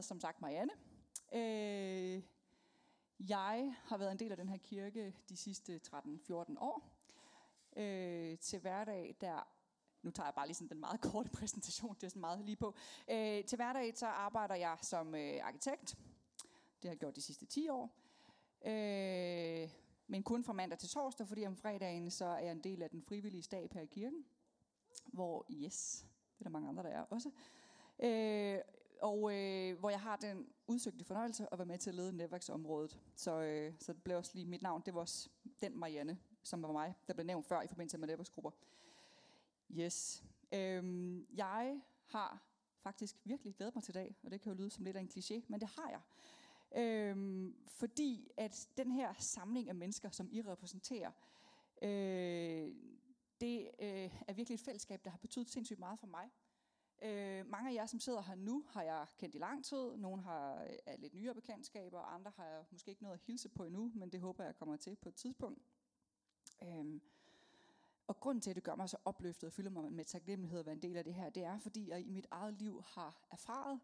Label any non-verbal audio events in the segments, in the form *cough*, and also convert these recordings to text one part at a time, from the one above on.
hedder som sagt Marianne. Øh, jeg har været en del af den her kirke de sidste 13-14 år. Øh, til hverdag, der nu tager jeg bare lige sådan den meget *laughs* korte præsentation, det er sådan meget lige på. Øh, til hverdag så arbejder jeg som øh, arkitekt. Det har jeg gjort de sidste 10 år. Øh, men kun fra mandag til torsdag, fordi om fredagen så er jeg en del af den frivillige stab her i kirken. Hvor, yes, det er der mange andre, der er også. Øh, og øh, hvor jeg har den udsøgte fornøjelse at være med til at lede netværksområdet. Så, øh, så det blev også lige mit navn, det var også den Marianne, som var mig, der blev nævnt før i forbindelse med netværksgrupper. Yes. Øhm, jeg har faktisk virkelig glædet mig til i dag, og det kan jo lyde som lidt af en kliché, men det har jeg. Øhm, fordi at den her samling af mennesker, som I repræsenterer, øh, det øh, er virkelig et fællesskab, der har betydet sindssygt meget for mig. Øh, mange af jer, som sidder her nu, har jeg kendt i lang tid. Nogle har er lidt nyere bekendtskaber, og andre har jeg måske ikke noget at hilse på endnu, men det håber jeg kommer til på et tidspunkt. Øh, og grunden til, at det gør mig så opløftet og fylder mig med taknemmelighed at være en del af det her, det er, fordi jeg i mit eget liv har erfaret,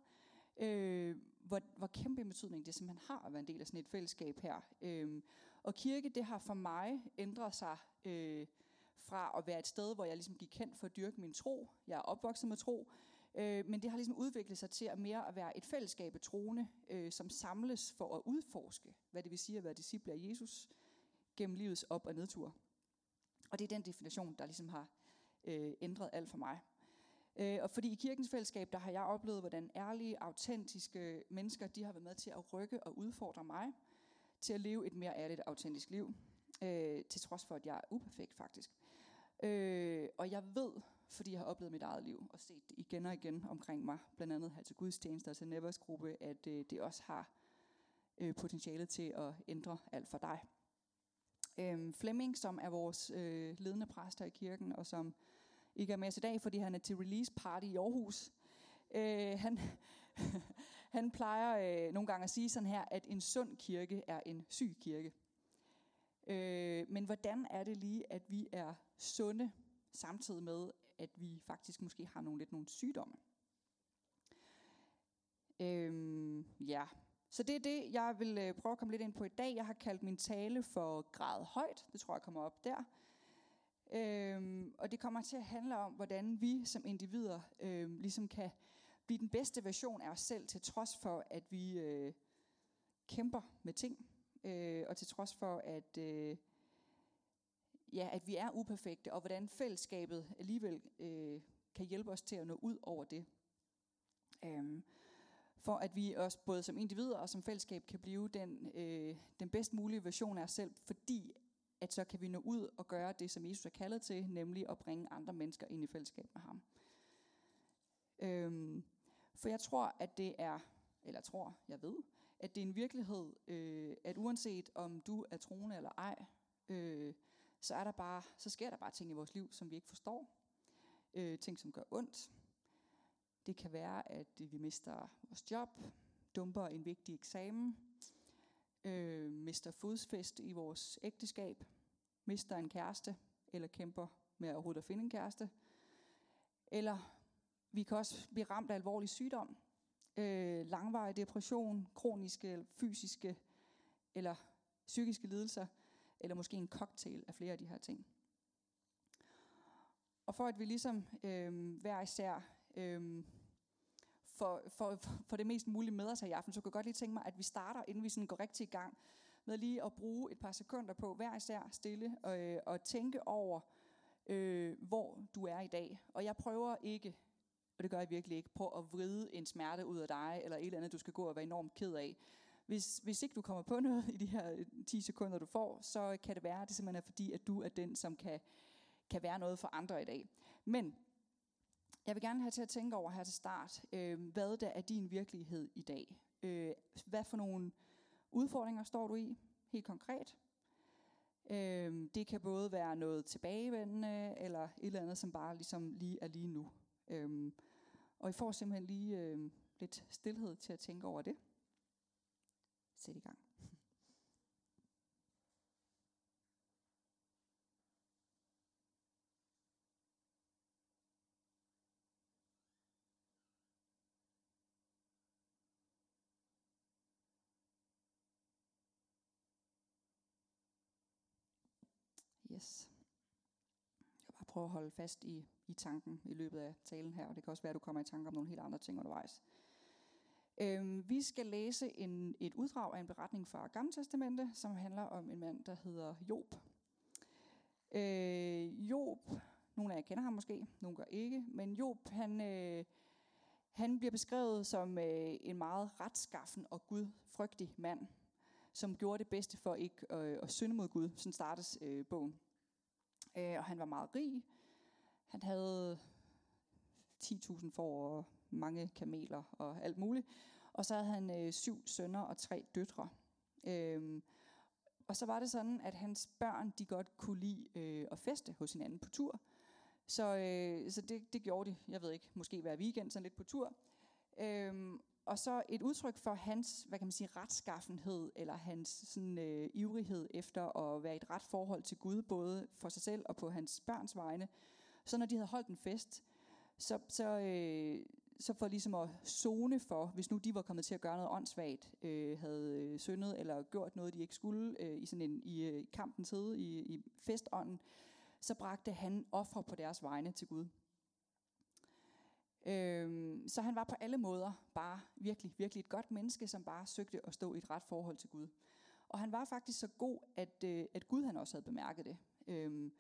øh, hvor, hvor kæmpe en betydning det simpelthen har at være en del af sådan et fællesskab her. Øh, og kirke, det har for mig ændret sig øh, fra at være et sted, hvor jeg ligesom gik kendt for at dyrke min tro. Jeg er opvokset med tro. Øh, men det har ligesom udviklet sig til at mere at være et fællesskab af troende, øh, som samles for at udforske, hvad det vil sige at være disciple af Jesus gennem livets op- og nedtur. Og det er den definition, der ligesom har øh, ændret alt for mig. Øh, og fordi i kirkens fællesskab, der har jeg oplevet, hvordan ærlige, autentiske mennesker, de har været med til at rykke og udfordre mig til at leve et mere ærligt, autentisk liv. Øh, til trods for, at jeg er uperfekt faktisk. Øh, og jeg ved, fordi jeg har oplevet mit eget liv og set det igen og igen omkring mig, blandt andet her til gudstjenester og til Nevers gruppe, at øh, det også har øh, potentiale til at ændre alt for dig. Øh, Flemming, som er vores øh, ledende præst her i kirken, og som ikke er med os i dag, fordi han er til release party i Aarhus. Øh, han, *laughs* han plejer øh, nogle gange at sige sådan her, at en sund kirke er en syg kirke. Øh, men hvordan er det lige, at vi er sunde, samtidig med, at vi faktisk måske har nogle lidt nogle sygdomme? Øh, ja, så det er det, jeg vil øh, prøve at komme lidt ind på i dag. Jeg har kaldt min tale for grad højt. Det tror jeg kommer op der. Øhm, og det kommer til at handle om, hvordan vi som individer øhm, ligesom kan blive den bedste version af os selv, til trods for, at vi øh, kæmper med ting. Øh, og til trods for, at, øh, ja, at vi er uperfekte, og hvordan fællesskabet alligevel øh, kan hjælpe os til at nå ud over det. Øhm, for at vi også både som individer og som fællesskab kan blive den, øh, den bedst mulige version af os selv, fordi at så kan vi nå ud og gøre det, som Jesus er kaldet til, nemlig at bringe andre mennesker ind i fællesskab med ham. Øhm, for jeg tror, at det er, eller tror, jeg ved, at det er en virkelighed, øh, at uanset om du er troende eller ej, øh, så, er der bare, så sker der bare ting i vores liv, som vi ikke forstår. Øh, ting, som gør ondt. Det kan være, at vi mister vores job, dumper en vigtig eksamen, øh, mister fodsfest i vores ægteskab, mister en kæreste, eller kæmper med at overhovedet at finde en kæreste. Eller vi kan også blive ramt af alvorlig sygdom, øh, langvarig depression, kroniske, fysiske eller psykiske lidelser, eller måske en cocktail af flere af de her ting. Og for at vi ligesom øh, hver især øh, for, for, for det mest mulige med os her i aften, så kunne jeg godt lige tænke mig, at vi starter, inden vi sådan går rigtig i gang, med lige at bruge et par sekunder på hver især stille og, øh, og tænke over, øh, hvor du er i dag. Og jeg prøver ikke, og det gør jeg virkelig ikke, prøv at vride en smerte ud af dig, eller et eller andet, du skal gå og være enormt ked af. Hvis, hvis ikke du kommer på noget i de her øh, 10 sekunder, du får, så kan det være, at det simpelthen er fordi, at du er den, som kan, kan være noget for andre i dag. Men jeg vil gerne have til at tænke over her til start, øh, hvad der er din virkelighed i dag. Øh, hvad for nogle udfordringer står du i, helt konkret? Øh, det kan både være noget tilbagevendende, eller et eller andet, som bare ligesom lige er lige nu. Øh, og I får simpelthen lige øh, lidt stillhed til at tænke over det. Sæt i gang. Yes. Prøve at holde fast i, i tanken i løbet af talen her, og det kan også være, at du kommer i tanke om nogle helt andre ting undervejs. Øhm, vi skal læse en, et uddrag af en beretning fra Gamle Testamente, som handler om en mand, der hedder Job. Øh, Job, nogle af jer kender ham måske, nogle gør ikke, men Job, han, øh, han bliver beskrevet som øh, en meget retskaffen og gudfrygtig mand, som gjorde det bedste for ikke øh, at synde mod Gud. Sådan startes øh, bogen. Øh, og han var meget rig. Han havde 10.000 får og mange kameler og alt muligt. Og så havde han øh, syv sønner og tre døtre. Øhm, og så var det sådan, at hans børn de godt kunne lide øh, at feste hos hinanden på tur. Så, øh, så det, det gjorde de, jeg ved ikke, måske hver weekend, sådan lidt på tur. Øhm, og så et udtryk for hans, hvad kan man sige, retskaffenhed, eller hans sådan, øh, ivrighed efter at være i et ret forhold til Gud, både for sig selv og på hans børns vegne. Så når de havde holdt en fest, så, så, øh, så for ligesom at zone for, hvis nu de var kommet til at gøre noget åndssvagt, øh, havde øh, syndet eller gjort noget, de ikke skulle øh, i sådan en i øh, kampens hede, i, i festånden, så bragte han ofre på deres vegne til Gud. Øhm, så han var på alle måder bare virkelig, virkelig et godt menneske, som bare søgte at stå i et ret forhold til Gud. Og han var faktisk så god, at, øh, at Gud han også havde bemærket det. Øhm,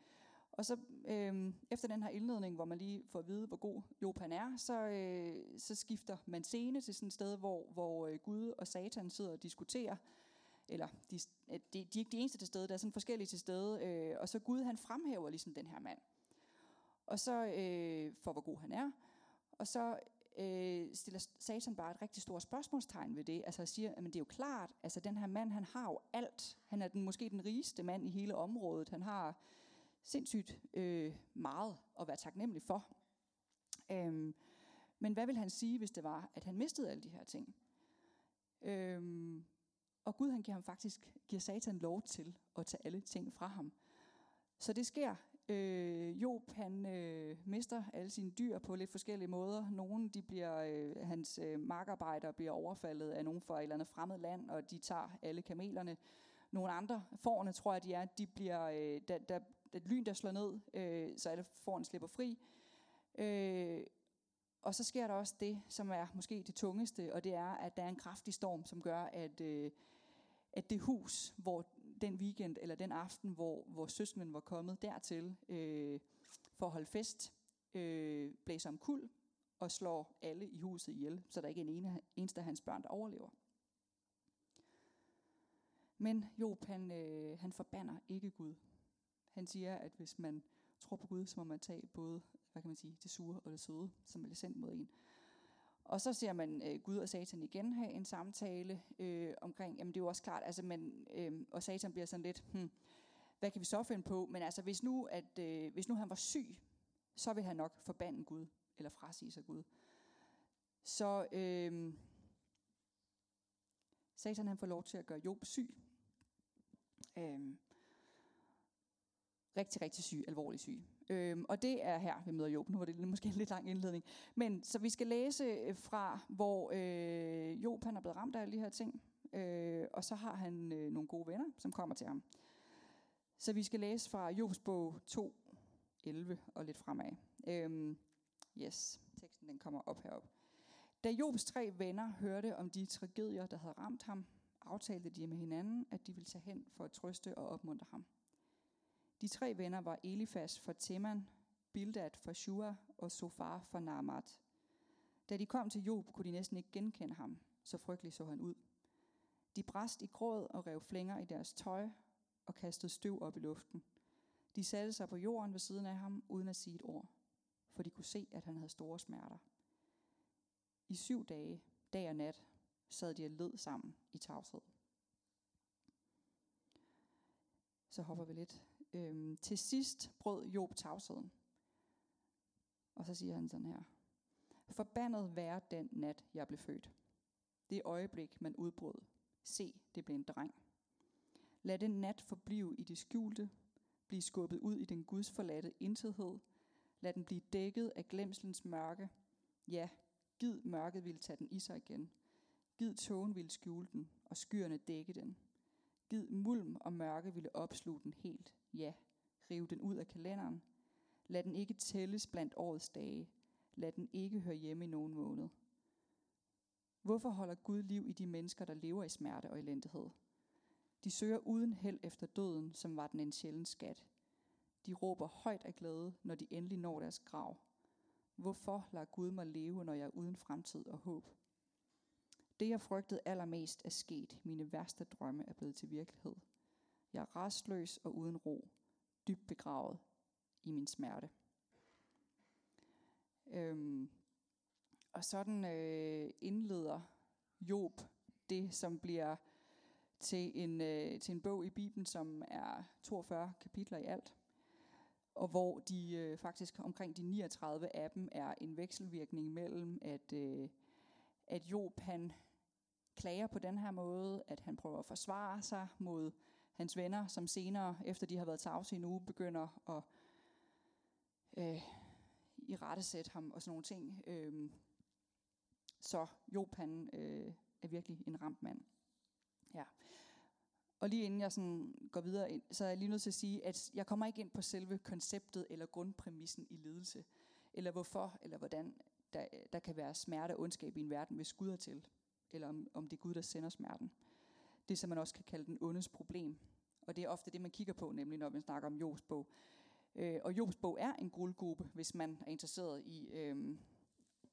og så øh, efter den her indledning, hvor man lige får at vide, hvor god Job han er, så, øh, så skifter man scene til sådan et sted, hvor, hvor øh, Gud og Satan sidder og diskuterer. Eller de, de, de er ikke de eneste til stede, der er sådan forskellige til stede. Øh, og så Gud han fremhæver ligesom den her mand. Og så øh, for hvor god han er. Og så øh, stiller Satan bare et rigtig stort spørgsmålstegn ved det. Altså siger, at det er jo klart, altså den her mand, han har jo alt. Han er den, måske den rigeste mand i hele området. Han har sindssygt øh, meget at være taknemmelig for. Øhm, men hvad vil han sige, hvis det var, at han mistede alle de her ting? Øhm, og Gud han giver ham faktisk, giver Satan lov til at tage alle ting fra ham. Så det sker. Øh, Job han øh, mister alle sine dyr på lidt forskellige måder. Nogle de bliver, øh, hans øh, markarbejdere bliver overfaldet af nogen fra et eller andet fremmed land, og de tager alle kamelerne. Nogle andre, forerne tror jeg de er, de bliver, øh, der, der da lyn, der slår ned, øh, så alle foran slipper fri. Øh, og så sker der også det, som er måske det tungeste, og det er, at der er en kraftig storm, som gør, at, øh, at det hus, hvor den weekend eller den aften, hvor, hvor søskenden var kommet dertil øh, for at holde fest, øh, blæser om kul og slår alle i huset ihjel, så der ikke er en eneste af hans børn, der overlever. Men Job, han, øh, han forbander ikke Gud. Han siger, at hvis man tror på Gud, så må man tage både, hvad kan man sige, det sure og det søde, som er sendt mod en. Og så ser man øh, Gud og Satan igen have en samtale øh, omkring, jamen det er jo også klart, altså, men, øh, og Satan bliver sådan lidt, hmm, hvad kan vi så finde på? Men altså, hvis nu, at, øh, hvis nu han var syg, så vil han nok forbande Gud, eller frasige sig Gud. Så øh, Satan han får lov til at gøre Job syg. Øh, rigtig, rigtig syg, alvorlig syg. Øhm, og det er her, vi møder Job. Nu var det måske en lidt lang indledning. Men så vi skal læse øh, fra, hvor øh, Job han er blevet ramt af alle de her ting. Øh, og så har han øh, nogle gode venner, som kommer til ham. Så vi skal læse fra Jobs bog 2, 11 og lidt fremad. Øhm, yes, teksten den kommer op herop. Da Jobs tre venner hørte om de tragedier, der havde ramt ham, aftalte de med hinanden, at de ville tage hen for at trøste og opmuntre ham. De tre venner var Elifas fra Teman, Bildad fra Shua og Sofar fra Namat. Da de kom til Job, kunne de næsten ikke genkende ham, så frygtelig så han ud. De brast i gråd og rev flænger i deres tøj og kastede støv op i luften. De satte sig på jorden ved siden af ham, uden at sige et ord, for de kunne se, at han havde store smerter. I syv dage, dag og nat, sad de og led sammen i tavshed. Så hopper vi lidt Øhm, til sidst brød Job tavsheden. Og så siger han sådan her. Forbandet være den nat, jeg blev født. Det øjeblik, man udbrød. Se, det blev en dreng. Lad den nat forblive i det skjulte, blive skubbet ud i den gudsforladte intethed. Lad den blive dækket af glemselens mørke. Ja, gid mørket ville tage den i sig igen. Gid tågen ville skjule den, og skyerne dække den. Gid mulm og mørke ville opsluge den helt. Ja, Riv den ud af kalenderen. Lad den ikke tælles blandt årets dage. Lad den ikke høre hjemme i nogen måned. Hvorfor holder Gud liv i de mennesker, der lever i smerte og elendighed? De søger uden held efter døden, som var den en sjælden skat. De råber højt af glæde, når de endelig når deres grav. Hvorfor lader Gud mig leve, når jeg er uden fremtid og håb? Det, jeg frygtede allermest, er sket. Mine værste drømme er blevet til virkelighed. Jeg er restløs og uden ro, dybt begravet i min smerte. Øhm, og sådan øh, indleder Job det, som bliver til en, øh, til en bog i Bibelen, som er 42 kapitler i alt, og hvor de øh, faktisk omkring de 39 af dem er en vekselvirkning mellem, at, øh, at Job han klager på den her måde, at han prøver at forsvare sig mod hans venner, som senere, efter de har været tavse i en uge, begynder at øh, i rettesætte ham og sådan nogle ting. Øh, så Job han øh, er virkelig en ramt mand. Ja. Og lige inden jeg sådan går videre ind, så er jeg lige nødt til at sige, at jeg kommer ikke ind på selve konceptet eller grundpræmissen i ledelse, eller hvorfor eller hvordan der, der kan være smerte og ondskab i en verden, hvis Gud er til, eller om, om det er Gud, der sender smerten. Det som man også kan kalde den ondes problem. Og det er ofte det, man kigger på, nemlig når man snakker om Jobs bog. Øh, og Jobs bog er en guldgruppe, hvis man er interesseret i øh,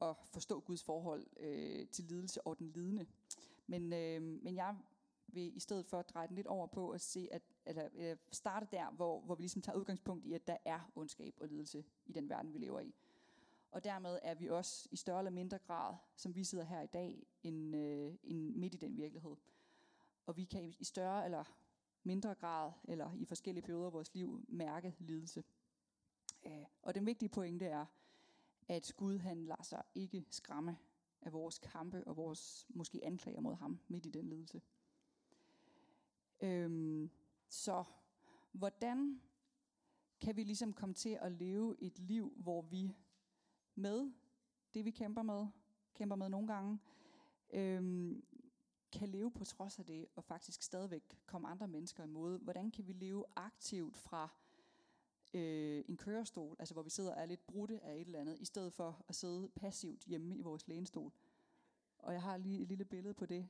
at forstå Guds forhold øh, til lidelse og den lidende. Men, øh, men jeg vil i stedet for dreje den lidt over på at se, at, eller, øh, starte der, hvor, hvor vi ligesom tager udgangspunkt i, at der er ondskab og lidelse i den verden, vi lever i. Og dermed er vi også i større eller mindre grad, som vi sidder her i dag, en, øh, en midt i den virkelighed. Og vi kan i større eller mindre grad, eller i forskellige perioder af vores liv, mærke lidelse. Øh, og den vigtige pointe er, at Gud han lader sig ikke skræmme af vores kampe og vores måske anklager mod ham midt i den lidelse. Øhm, så hvordan kan vi ligesom komme til at leve et liv, hvor vi med det, vi kæmper med, kæmper med nogle gange, øhm, kan leve på trods af det, og faktisk stadigvæk komme andre mennesker imod. Hvordan kan vi leve aktivt fra øh, en kørestol, altså hvor vi sidder og er lidt brudte af et eller andet, i stedet for at sidde passivt hjemme i vores lænestol. Og jeg har lige et lille billede på det.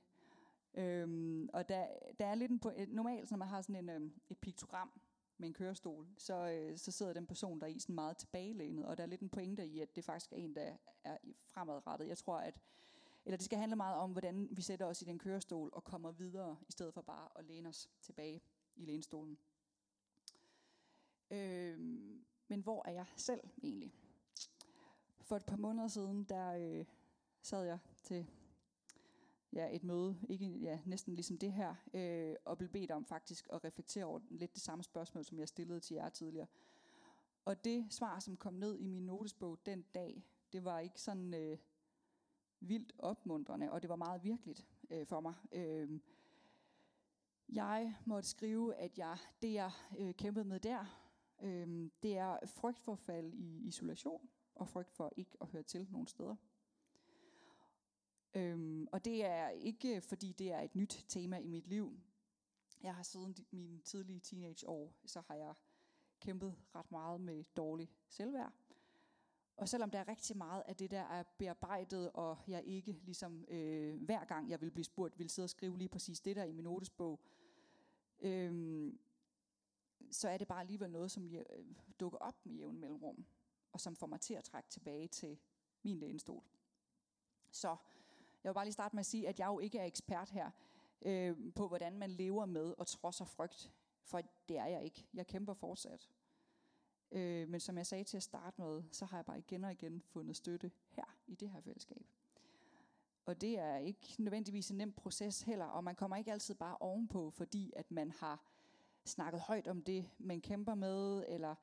Øhm, og der, der er lidt en, normalt, når man har sådan en, øhm, et piktogram med en kørestol, så, øh, så sidder den person der i sådan meget tilbagelænet, og der er lidt en pointe i, at det faktisk er en, der er fremadrettet. Jeg tror, at eller det skal handle meget om, hvordan vi sætter os i den kørestol og kommer videre, i stedet for bare at læne os tilbage i lænestolen. Øh, men hvor er jeg selv egentlig? For et par måneder siden, der øh, sad jeg til ja, et møde, ikke ja, næsten ligesom det her, øh, og blev bedt om faktisk at reflektere over lidt det samme spørgsmål, som jeg stillede til jer tidligere. Og det svar, som kom ned i min notesbog den dag, det var ikke sådan øh, vildt opmuntrende, og det var meget virkeligt øh, for mig. Øh, jeg måtte skrive, at jeg, det jeg øh, kæmpede med der, øh, det er frygt for fald i isolation, og frygt for ikke at høre til nogen steder. Øhm, og det er ikke, fordi det er et nyt tema i mit liv. Jeg har siden mine tidlige teenageår, så har jeg kæmpet ret meget med dårlig selvværd. Og selvom der er rigtig meget af det, der er bearbejdet, og jeg ikke ligesom øh, hver gang jeg vil blive spurgt, vil sidde og skrive lige præcis det der i min notesbog, øh, så er det bare alligevel noget, som jeg, øh, dukker op med jævn mellemrum, og som får mig til at trække tilbage til min lænestol. Så jeg vil bare lige starte med at sige, at jeg jo ikke er ekspert her øh, på, hvordan man lever med og trodser frygt. For det er jeg ikke. Jeg kæmper fortsat. Øh, men som jeg sagde til at starte med, så har jeg bare igen og igen fundet støtte her i det her fællesskab. Og det er ikke nødvendigvis en nem proces heller, og man kommer ikke altid bare ovenpå, fordi at man har snakket højt om det, man kæmper med, eller,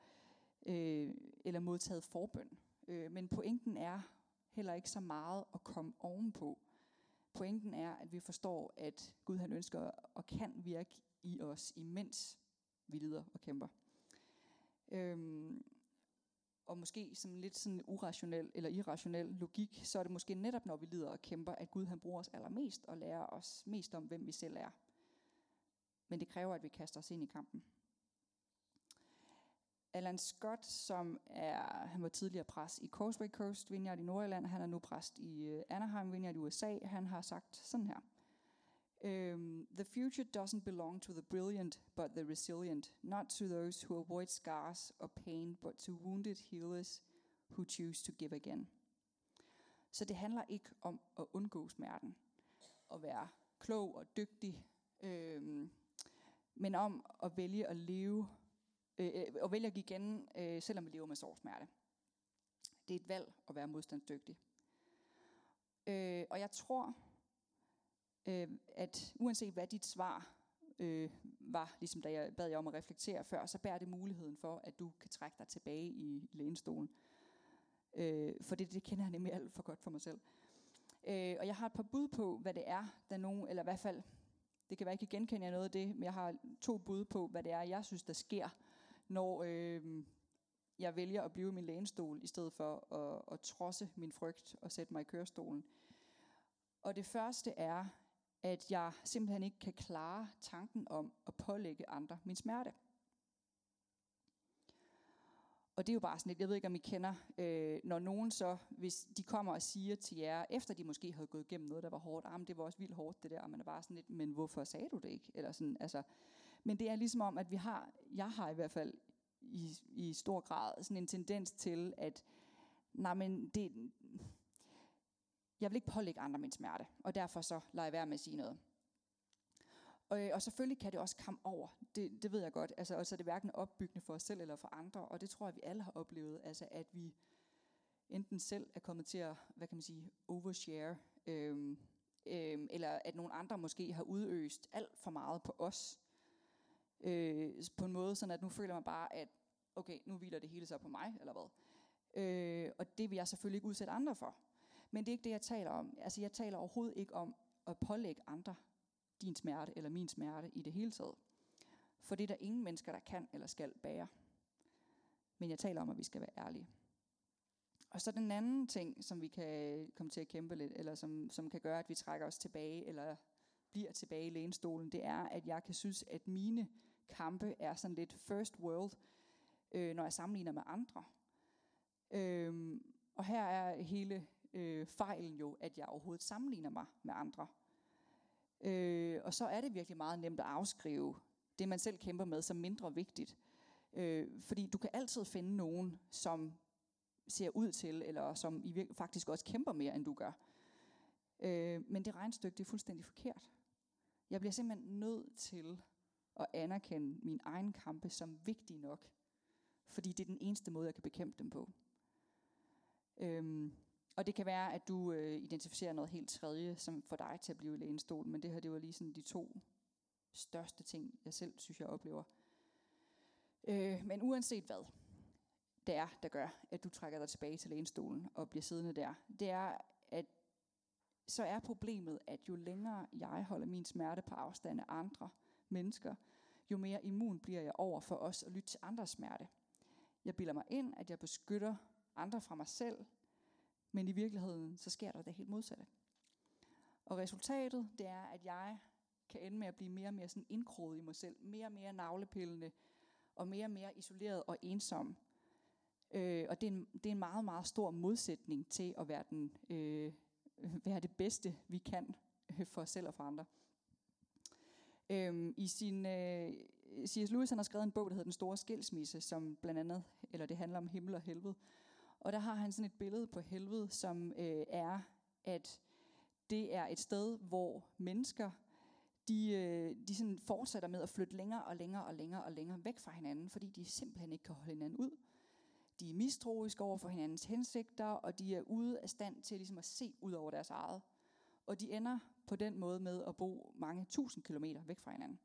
øh, eller modtaget forbøn. Øh, men pointen er heller ikke så meget at komme ovenpå. Pointen er, at vi forstår, at Gud han ønsker og kan virke i os, imens vi lider og kæmper. Øhm, og måske som lidt sådan urationel eller irrationel logik, så er det måske netop, når vi lider og kæmper, at Gud han bruger os allermest og lærer os mest om, hvem vi selv er. Men det kræver, at vi kaster os ind i kampen. Alan Scott, som er, han var tidligere præst i Causeway Coast Vineyard i Nordjylland, han er nu præst i øh, Anaheim Vineyard i USA, han har sagt sådan her. Um, the future doesn't belong to the brilliant, but the resilient, not to those who avoid scars or pain, but to wounded healers who choose to give again. Så det handler ikke om at undgå smerten, at være klog og dygtig, øhm, men om at vælge at leve, øh, øh at vælge at give igen, øh, selvom vi lever med sårsmerte. Det er et valg at være modstandsdygtig. Øh, og jeg tror, øh, at uanset hvad dit svar øh, var, ligesom da jeg bad jer om at reflektere før, så bærer det muligheden for, at du kan trække dig tilbage i lænestolen. Øh, for det, det kender jeg nemlig alt for godt for mig selv. Øh, og jeg har et par bud på, hvad det er, der nogen, eller i hvert fald, det kan være, ikke genkende noget af det, men jeg har to bud på, hvad det er, jeg synes, der sker, når øh, jeg vælger at blive i min lænestol, i stedet for at, at trodse min frygt og sætte mig i kørestolen. Og det første er, at jeg simpelthen ikke kan klare tanken om at pålægge andre min smerte. Og det er jo bare sådan lidt, jeg ved ikke om I kender, øh, når nogen så, hvis de kommer og siger til jer, efter de måske havde gået igennem noget, der var hårdt, ah, men det var også vildt hårdt det der, og man er bare sådan lidt, men hvorfor sagde du det ikke? Eller sådan, altså, men det er ligesom om, at vi har, jeg har i hvert fald i, i stor grad sådan en tendens til, at nej, men det, jeg vil ikke pålægge andre min smerte, og derfor så lader jeg være med at sige noget. Og, øh, og selvfølgelig kan det også komme over, det, det ved jeg godt, altså, og så er det hverken opbyggende for os selv eller for andre, og det tror jeg, vi alle har oplevet, altså at vi enten selv er kommet til at, hvad kan man sige, overshare, øhm, øhm, eller at nogle andre måske har udøst alt for meget på os, øh, på en måde, sådan at nu føler man bare, at okay, nu hviler det hele så på mig, eller hvad. Øh, og det vil jeg selvfølgelig ikke udsætte andre for. Men det er ikke det, jeg taler om. Altså, jeg taler overhovedet ikke om at pålægge andre din smerte eller min smerte i det hele taget. For det er der ingen mennesker, der kan eller skal bære. Men jeg taler om, at vi skal være ærlige. Og så den anden ting, som vi kan komme til at kæmpe lidt, eller som, som kan gøre, at vi trækker os tilbage, eller bliver tilbage i lænestolen, det er, at jeg kan synes, at mine kampe er sådan lidt first world, øh, når jeg sammenligner med andre. Øh, og her er hele øh, fejlen jo, at jeg overhovedet sammenligner mig med andre. Øh, og så er det virkelig meget nemt at afskrive det, man selv kæmper med, som mindre vigtigt. Øh, fordi du kan altid finde nogen, som ser ud til, eller som i virke, faktisk også kæmper mere, end du gør. Øh, men det regnstykke, det er fuldstændig forkert. Jeg bliver simpelthen nødt til at anerkende min egen kampe som vigtig nok. Fordi det er den eneste måde, jeg kan bekæmpe dem på. Øhm, og det kan være, at du øh, identificerer noget helt tredje, som får dig til at blive i lænestol, men det her, det var lige sådan de to største ting, jeg selv synes, jeg oplever. Øh, men uanset hvad det er, der gør, at du trækker dig tilbage til lænestolen og bliver siddende der, det er, at så er problemet, at jo længere jeg holder min smerte på afstand af andre mennesker, jo mere immun bliver jeg over for os at lytte til andres smerte. Jeg bilder mig ind, at jeg beskytter andre fra mig selv, men i virkeligheden, så sker der det helt modsatte. Og resultatet, det er, at jeg kan ende med at blive mere og mere sådan indkroget i mig selv, mere og mere navlepillende, og mere og mere isoleret og ensom. Øh, og det er, en, det er en meget, meget stor modsætning til at være, den, øh, være det bedste, vi kan øh, for os selv og for andre. Øh, I sin, øh, C.S. Lewis han har skrevet en bog, der hedder Den Store Skilsmisse, som blandt andet, eller det handler om himmel og helvede. Og der har han sådan et billede på helvede, som øh, er, at det er et sted, hvor mennesker, de, øh, de sådan fortsætter med at flytte længere og længere og længere og længere væk fra hinanden, fordi de simpelthen ikke kan holde hinanden ud. De er mistroiske over for hinandens hensigter, og de er ude af stand til ligesom at se ud over deres eget. Og de ender på den måde med at bo mange tusind kilometer væk fra hinanden.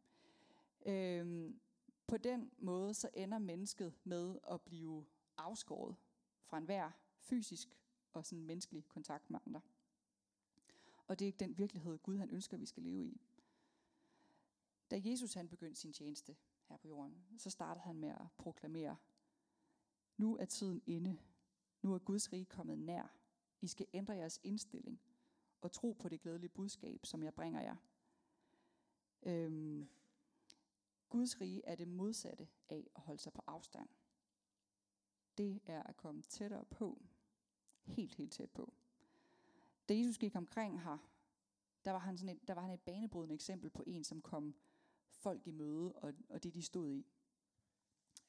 Øhm, på den måde så ender mennesket med at blive afskåret fra enhver fysisk og sådan menneskelig kontakt med andre. Og det er ikke den virkelighed, Gud han ønsker, vi skal leve i. Da Jesus han begyndte sin tjeneste her på jorden, så startede han med at proklamere, nu er tiden inde. Nu er Guds rige kommet nær. I skal ændre jeres indstilling og tro på det glædelige budskab, som jeg bringer jer. Øhm, Guds rige er det modsatte af at holde sig på afstand det er at komme tættere på. Helt, helt tæt på. Da Jesus gik omkring her, der var han, sådan et, der var han et banebrydende eksempel på en, som kom folk i møde, og, og det de stod i.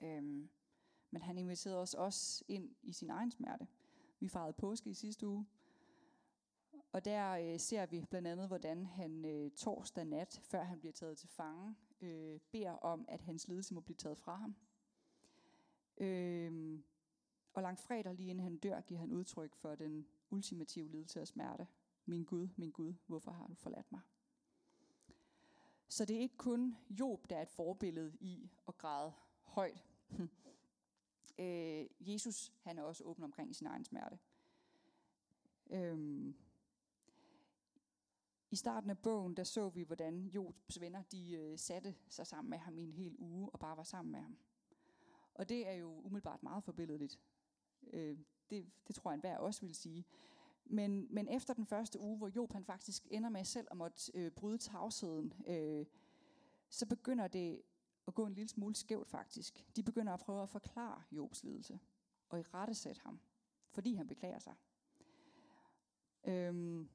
Øhm, men han inviterede os også ind i sin egen smerte. Vi fejrede påske i sidste uge, og der øh, ser vi blandt andet, hvordan han øh, torsdag nat, før han bliver taget til fange, øh, beder om, at hans lidelse må blive taget fra ham. Øh, og langfredag lige inden han dør, giver han udtryk for den ultimative lidelse og smerte. Min Gud, min Gud, hvorfor har du forladt mig? Så det er ikke kun Job, der er et forbillede i at græde højt. *laughs* øh, Jesus, han er også åben omkring sin egen smerte. Øhm, I starten af bogen, der så vi, hvordan Jobs venner, de øh, satte sig sammen med ham i en hel uge, og bare var sammen med ham. Og det er jo umiddelbart meget forbilledeligt. Øh, det, det tror jeg, enhver også vil sige. Men, men efter den første uge, hvor Job han faktisk ender med selv at måtte øh, bryde tavsheden, øh, så begynder det at gå en lille smule skævt faktisk. De begynder at prøve at forklare Jobs lidelse og i rettesætte ham, fordi han beklager sig. Øhm,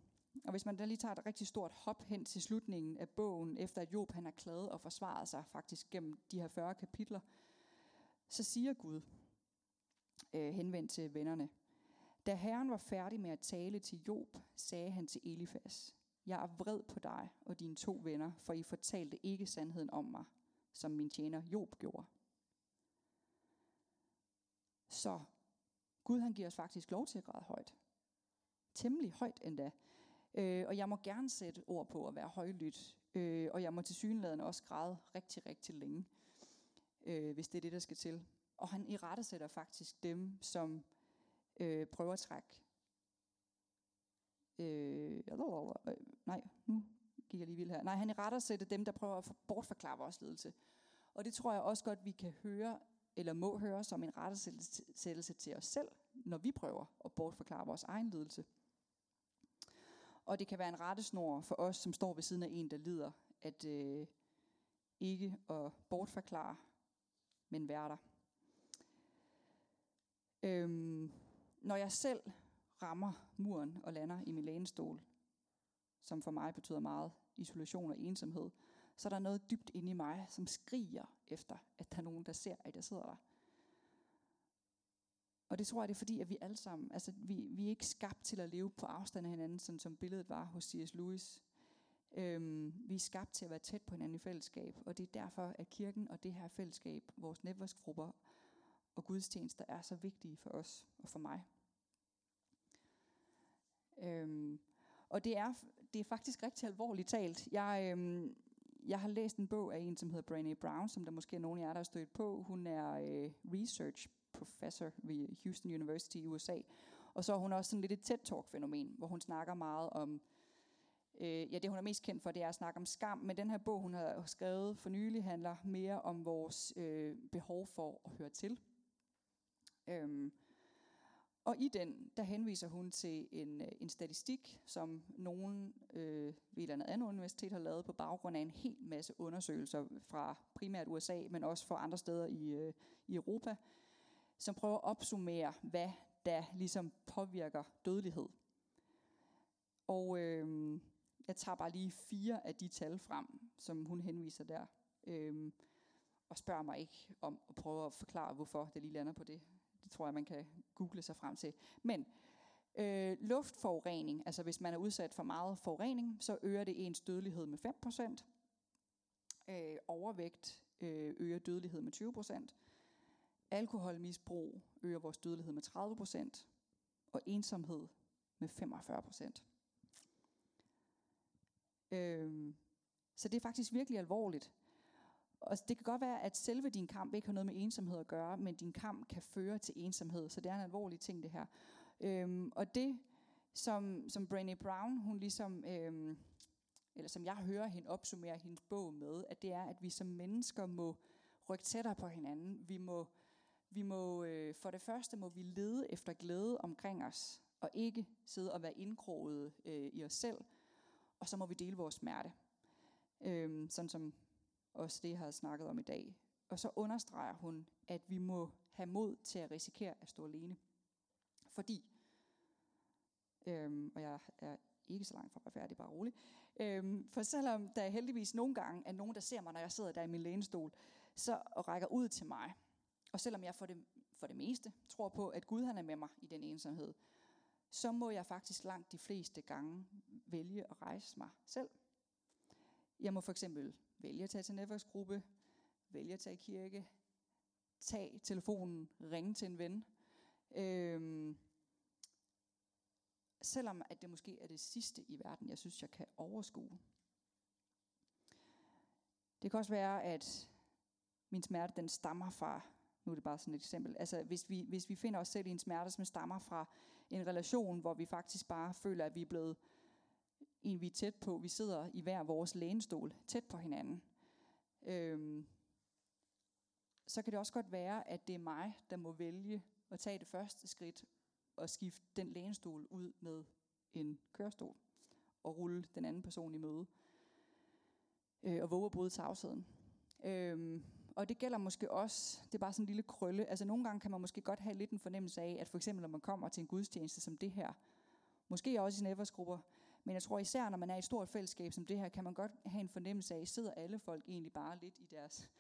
og hvis man da lige tager et rigtig stort hop hen til slutningen af bogen, efter at Job han har klaget og forsvaret sig faktisk gennem de her 40 kapitler, så siger Gud, øh, henvendt til vennerne, da Herren var færdig med at tale til Job, sagde han til Elifas, Jeg er vred på dig og dine to venner, for I fortalte ikke sandheden om mig, som min tjener Job gjorde. Så Gud han giver os faktisk lov til at græde højt. Temmelig højt endda. Øh, og jeg må gerne sætte ord på at være højlydt. Øh, og jeg må til synligheden også græde rigtig, rigtig længe, øh, hvis det er det, der skal til. Og han i rette sætter faktisk dem, som øh, prøver at trække. Øh, øh nej, nu gik jeg lige vildt her. Nej, han i rette sætter dem, der prøver at bortforklare vores lidelse. Og det tror jeg også godt, vi kan høre, eller må høre som en rettesættelse til os selv, når vi prøver at bortforklare vores egen lidelse. Og det kan være en rettesnor for os, som står ved siden af en, der lider, at øh, ikke at bortforklare, men være der. Øhm, når jeg selv rammer muren og lander i min lænestol, som for mig betyder meget isolation og ensomhed, så er der noget dybt inde i mig, som skriger efter, at der er nogen, der ser, at jeg sidder der. Og det tror jeg, det er fordi, at vi alle sammen, altså vi, vi er ikke skabt til at leve på afstand af hinanden, sådan som billedet var hos C.S. Lewis. Øhm, vi er skabt til at være tæt på hinanden i fællesskab, og det er derfor, at kirken og det her fællesskab, vores netværksgrupper og gudstjenester er så vigtige for os og for mig. Øhm, og det er, det er faktisk rigtig alvorligt talt. Jeg, øhm, jeg har læst en bog af en, som hedder Brené Brown, som der måske er nogen af jer, der har stødt på. Hun er øh, research professor ved Houston University i USA. Og så er hun også sådan lidt et TED-talk-fænomen, hvor hun snakker meget om, øh, ja det hun er mest kendt for, det er at snakke om skam, men den her bog, hun har skrevet for nylig, handler mere om vores øh, behov for at høre til. Øhm, og i den, der henviser hun til en, øh, en statistik, som nogen øh, ved et eller andet universitet har lavet på baggrund af en hel masse undersøgelser fra primært USA, men også fra andre steder i, øh, i Europa, som prøver at opsummere, hvad der ligesom påvirker dødelighed. Og øh, jeg tager bare lige fire af de tal frem, som hun henviser der, øh, og spørger mig ikke om at prøve at forklare, hvorfor det lige lander på det det tror jeg, man kan google sig frem til. Men øh, luftforurening, altså hvis man er udsat for meget forurening, så øger det ens dødelighed med 5%. Øh, overvægt øh, øger dødelighed med 20%. Alkoholmisbrug øger vores dødelighed med 30%. Og ensomhed med 45%. Øh, så det er faktisk virkelig alvorligt. Og det kan godt være, at selve din kamp ikke har noget med ensomhed at gøre, men din kamp kan føre til ensomhed, så det er en alvorlig ting det her. Øhm, og det, som, som Brené Brown, hun ligesom, øhm, eller som jeg hører hende opsummere hendes bog med, at det er, at vi som mennesker må rykke tættere på hinanden. Vi må, vi må øh, for det første må vi lede efter glæde omkring os, og ikke sidde og være indkroget øh, i os selv, og så må vi dele vores smerte. Øhm, sådan som også det, jeg har snakket om i dag. Og så understreger hun, at vi må have mod til at risikere at stå alene. Fordi, øhm, og jeg er ikke så langt fra at være færdig, bare rolig. Øhm, for selvom der heldigvis nogle gange er nogen, der ser mig, når jeg sidder der i min lænestol, så og rækker ud til mig, og selvom jeg for det, for det meste tror på, at Gud han er med mig i den ensomhed, så må jeg faktisk langt de fleste gange vælge at rejse mig selv. Jeg må for eksempel vælge at tage til netværksgruppe, vælge at tage i kirke, tage telefonen, ringe til en ven. Øhm, selvom at det måske er det sidste i verden, jeg synes, jeg kan overskue. Det kan også være, at min smerte den stammer fra, nu er det bare sådan et eksempel, altså hvis vi, hvis vi finder os selv i en smerte, som stammer fra en relation, hvor vi faktisk bare føler, at vi er blevet en, vi er tæt på, vi sidder i hver vores lænestol, tæt på hinanden, øhm, så kan det også godt være, at det er mig, der må vælge at tage det første skridt og skifte den lænestol ud med en kørestol og rulle den anden person i møde øh, og våge at bryde tavsheden. Øhm, og det gælder måske også, det er bare sådan en lille krølle, altså nogle gange kan man måske godt have lidt en fornemmelse af, at for eksempel når man kommer til en gudstjeneste som det her, måske også i netværksgrupper, men jeg tror især, når man er i et stort fællesskab som det her, kan man godt have en fornemmelse af, sidder alle folk egentlig bare lidt i deres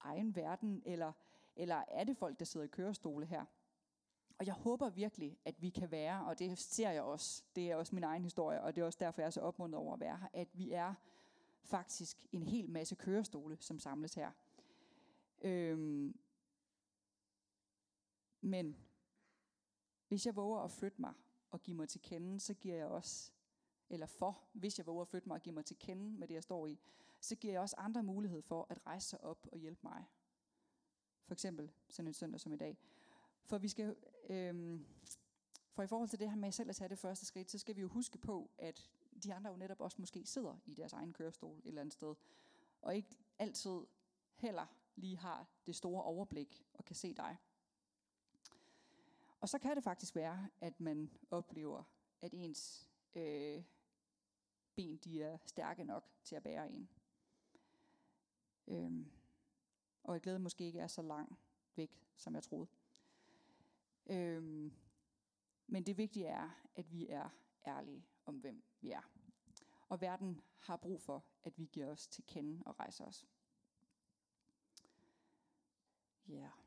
egen verden, eller, eller er det folk, der sidder i kørestole her? Og jeg håber virkelig, at vi kan være, og det ser jeg også, det er også min egen historie, og det er også derfor, jeg er så opmuntret over at være her, at vi er faktisk en hel masse kørestole, som samles her. Øhm, men hvis jeg våger at flytte mig og give mig til kende, så giver jeg også, eller for, hvis jeg våger at flytte mig og give mig til kende med det, jeg står i, så giver jeg også andre mulighed for at rejse sig op og hjælpe mig. For eksempel sådan en søndag som i dag. For vi skal, øhm, for i forhold til det her med selv at tage det første skridt, så skal vi jo huske på, at de andre jo netop også måske sidder i deres egen kørestol et eller andet sted, og ikke altid heller lige har det store overblik og kan se dig. Og så kan det faktisk være, at man oplever, at ens øh, ben de er stærke nok til at bære en. Øhm, og at glæden måske ikke er så langt væk, som jeg troede. Øhm, men det vigtige er, at vi er ærlige om, hvem vi er. Og verden har brug for, at vi giver os til kende og rejser os. Ja. Yeah.